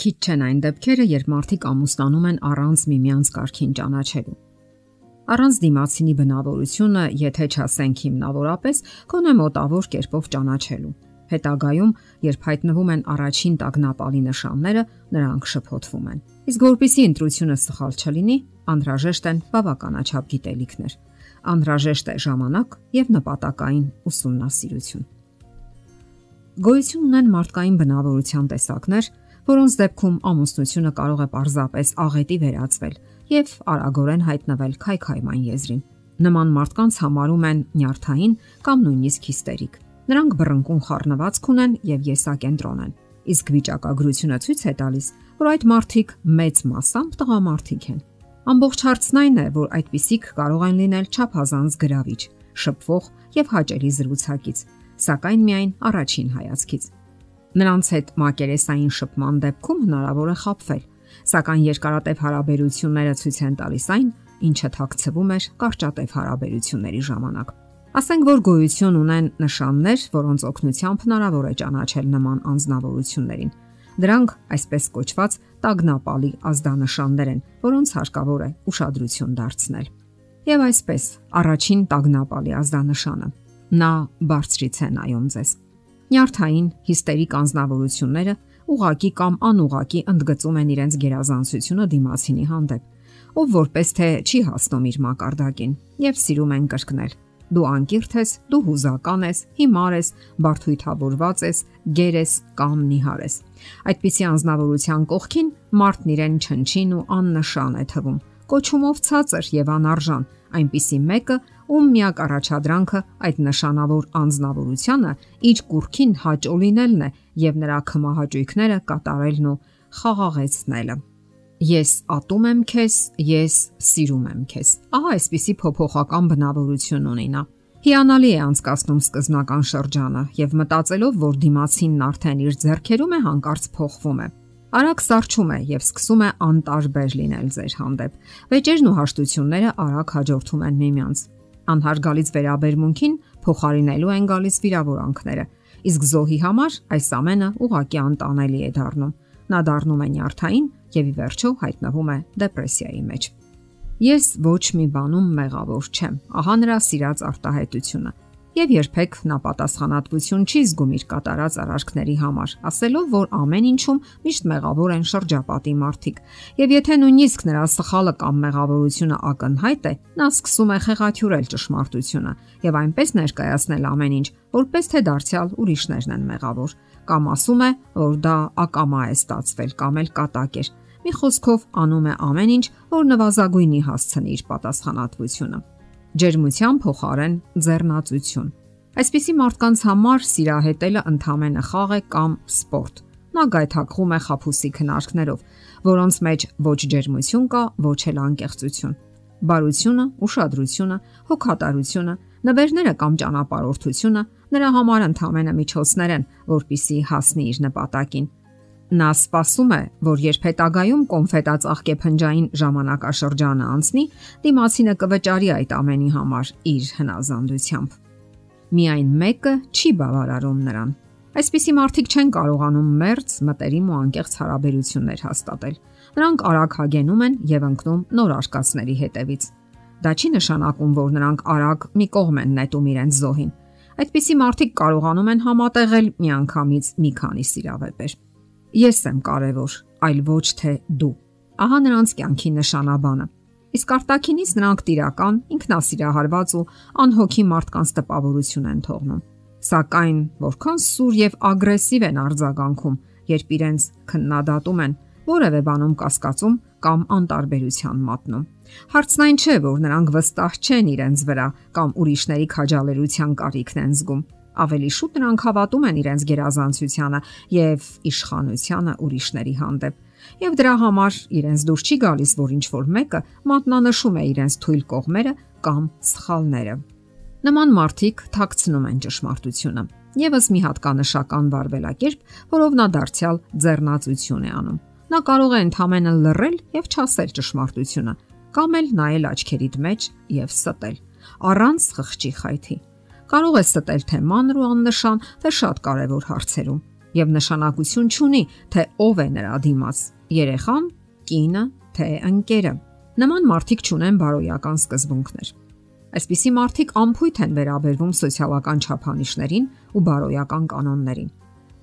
Քիչ չեն այն դեպքերը, երբ մարդիկ ամուսնանում են առանց միմյանց կարգին ճանաչելու։ Առանց դիմացինի բնավորությունը, եթե չասենք հիմնավորապես, կոնե մոտավոր կերպով ճանաչելու։ Հետագայում, երբ հայտնվում են առաջին տագնապալի նշանները, նրանք շփոթվում են։ Իսկ որpիսի ընտրությունը սխալ չլինի, անհրաժեշտ են բավականաչափ գիտելիքներ։ Անհրաժեշտ է ժամանակ եւ նպատակային ուսումնասիրություն։ Գոյություն ունեն մարդկային բնավորության տեսակներ, որոնց դեպքում ամուսնությունը կարող է պարզապես աղետի վերածվել եւ արագորեն հայտնվել քայքայման եզրին։ Նման մարդկանց համարում են նյարդային կամ նույնիսկ հիստերիկ։ Նրանք բռնկուն խառնվածք ունեն եւ եսակենտրոն են։ Իսկ վիճակագրությունը ցույց է տալիս, որ այդ մարդիկ մեծ մասամբ տղամարդիկ են։ Ամբողջ հարցն այն է, որ այդպիսիք կարող են լինել չափազանց գրավիչ, շփվող եւ հաճելի զրուցակից, սակայն միայն առաջին հայացքից։ Նրանց հետ մակերեսային շփման դեպքում հնարավոր է խապվել, սակայն երկարատև հարաբերությունները ցույց են տալիս այն, ինչը թաքցվում էր կարճատև հարաբերությունների ժամանակ։ Ասենք որ գոյություն ունեն նշաններ, որոնց օգնությամբ հնարավոր է ճանաչել նման անznավորություններին։ Դրանք այսպես կոչված տագնապալի ազդանշաններ են, որոնց հարկավոր է ուշադրություն դարձնել։ Եվ այսպես, առաջին տագնապալի ազդանշանը՝ նա բարձրից է նայում ձեզ Նյարդային հիստերիկ անznավորությունները ուղակի կամ անուղակի ընդգծում են իրենց գերազանցությունը դիմացինի հանդեպ, ով որպես թե չի հասնում իր մակարդակին եւ սիրում են կրկնել. Դու անկիրթ ես, դու հուզական ես, հիմար ես, բարթույթավորված ես, գեր ես կամ նիհար ես։ Այդպիսի անznավորության կողքին մարդն իրեն չնչին ու աննշան է թվում, կոչումով ցածր եւ անարժան, այնպիսի մեկը, ում միակ առաջադրանքը այդ նշանավոր անznավորությունը իր կուրքին հաճո լինելն է եւ նրա կմահաճույքները կատարելն ու խաղաղեցնելը։ Ես ատում եմ քեզ, ես սիրում եմ քեզ։ Ահա այսպիսի փոփոխական բնավորություն ունի նա։ Հիանալի է անցկացնում սկզբնական շրջանը եւ մտածելով, որ դիմացինն արդեն իր ձեռքերում է, հանկարծ փոխվում է արագ սարճում է եւ սկսում է անտարբեր լինել ձեր հանդեպ։ Վեճերն ու հաշտությունները արագ հաջորդում են միմյանց։ Անհարգալից վերաբերմունքին փոխարինելու են գալիս վիրավորանքները։ Իսկ զոհի համար այս ամենը ուղակի անտանելի է դառնում։ Նա դառնում է նյարդային եւ ի վերջո հայտնվում է դեպրեսիայի մեջ։ Ես ոչ մի բանում մեղավոր չեմ։ Ահա նրա սիրած արտահայտությունը եւ երբեք նա պատասխանատվություն չի զգում իր կատարած արարքների համար, ասելով, որ ամեն ինչում միշտ մեղավոր են շրջապատի մարդիկ։ Եվ եթե նույնիսկ նրա սխալը կամ մեղավորությունը ակնհայտ է, նա սկսում է խեղաթյուրել ճշմարտությունը եւ այնպես ներկայացնել ամեն ինչ, որպես թե դարձյալ ուրիշներն են մեղավոր, կամ ասում է, որ դա ակամա է ստացվել կամ էլ կատակ էր։ Մի խոսքով անում է ամեն ինչ, որ նվազագույնի հասցնի իր պատասխանատվությունը ջերմության փոխարեն ձեռնացություն։ Այսպիսի մարդկանց համար սիրահետելը ընդհանրապես խաղ է կամ սպորտ։ Նա գայթակղում է խափուսի քնարկներով, որոնց մեջ ոչ ջերմություն կա, ոչ էլ անկեղծություն։ Բարությունը, ուշադրությունը, հոգատարությունը, նվերները կամ ճանապարհորդությունը նրա համար ընդհանրապես միջոցներ են, որpիսի հասնի իր նպատակին Նա սպասում է, որ երբ հետագայում կոնֆետածաղկե փնջային ժամանակաշրջանը անցնի, դիմացինը կվճարի այդ ամենի համար իր հնազանդությամբ։ Միայն մեկը չի բավարարում նրան։ Այսպիսի մարդիկ չեն կարողանում մերց, մտերիմ ու անկեղծ հարաբերություններ հաստատել։ Նրանք արագ հագենում են եւ ընկնում նոր արկածների հետևից։ Դա չի նշանակում, որ նրանք արագ մի կողմ են նետում իրենց զոհին։ Այդպիսի մարդիկ կարողանում են համատեղել միանգամից մի քանի սիրավեպեր։ Ես եմ կարևոր, այլ ոչ թե դու։ Ահա նրանց կյանքի նշանաբանը։ Իսկ արտակինից նրանք տիրական, ինքնասիրահարված ու անհոգի մարդկանց տպավորություն են թողնում։ Սակայն որքան սուր եւ ագրեսիվ են արձագանքում, երբ իրենց քննադատում են, որևէ բանում կասկածում կամ անտարբերության մատնում։ Հարցն այն չէ, որ նրանք վստահ չեն իրենց վրա կամ ուրիշների քաջալերության կարիքն են զգում Ավելի շուտ նրանք հավատում են իրենց գերազանցությանը եւ իշխանությանը ուրիշների հանդեպ։ Եվ դրա համար իրենց դուր չի գալիս, որ ինչ որ մեկը մատնանշում է իրենց թույլ կողմերը կամ սխալները։ Նման մարդիկ թաքցնում են ճշմարտությունը։ Եվս մի հատկանշական վարվելակերպ, որով նա դարձյալ ձեռնացություն է անում։ Նա կարող է ընդհանրապես լռել եւ չասել ճշմարտությունը, կամ էլ նայել աչքերիդ մեջ եւ ստել առանց խղճի խայթի կարող է ստել թե մանր ու աննշան, թե շատ կարևոր հարցերում։ եւ նշանակություն չունի, թե ով է նրա դիմաց՝ երեխան, կինը, թե ընկերը։ Նման մարդիկ չունեն բարոյական սկզբունքներ։ Այսպիսի մարդիկ ամփույթ են վերաբերվում սոցիալական չափանիշներին ու բարոյական կանոններին։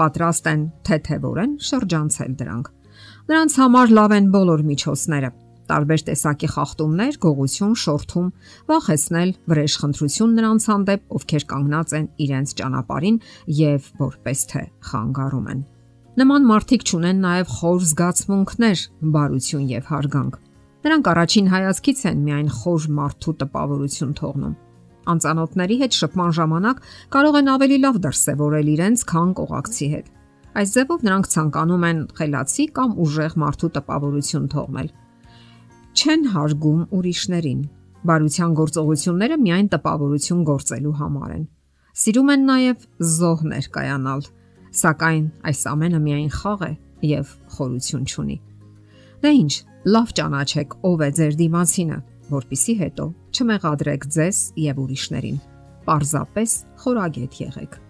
Պատրաստ են թեթևորեն շրջանցել դրանք։ Նրանց համար լավ են բոլոր միջոցները՝ տարբեր տեսակի խախտումներ, գողություն, շորթում, վախեցնել, վրեժխնդրություն նրանց հանդեպ, ովքեր կանգնած են իրենց ճանապարհին եւ որպես թե խանգարում են։ Նման մարդիկ ճունեն նաև խոր զգացմունքներ, բարություն եւ հարգանք։ Նրանք առաջին հայացքից են միայն խոր մարդու տպավորություն թողնում։ Անծանոթների հետ շփման ժամանակ կարող են ավելի լավ դրսևորել իրենց, քան կողակցի հետ։ Այս ձևով նրանք ցանկանում են խելացի կամ ուժեղ մարդու տպավորություն թողնել չեն հարգում ուրիշներին։ Բարության գործողությունները միայն տպավորություն գործելու համար են։ Սիրում են նաև զոհ ներկայանալ, սակայն այս ամենը միայն խաղ է եւ խորություն չունի։ Դե ինչ, լավ ճանաչեք ով է ձեր դիմացինը, որpիսի հետո չմեղադրեք ձեզ եւ ուրիշներին։ Պարզապես խորագետ եղեք։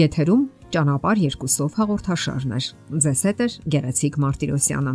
Եթերում ճանապար երկուսով հաղորդաշարն է։ Ձեզ հետ է Գեղեցիկ Մարտիրոսյանը։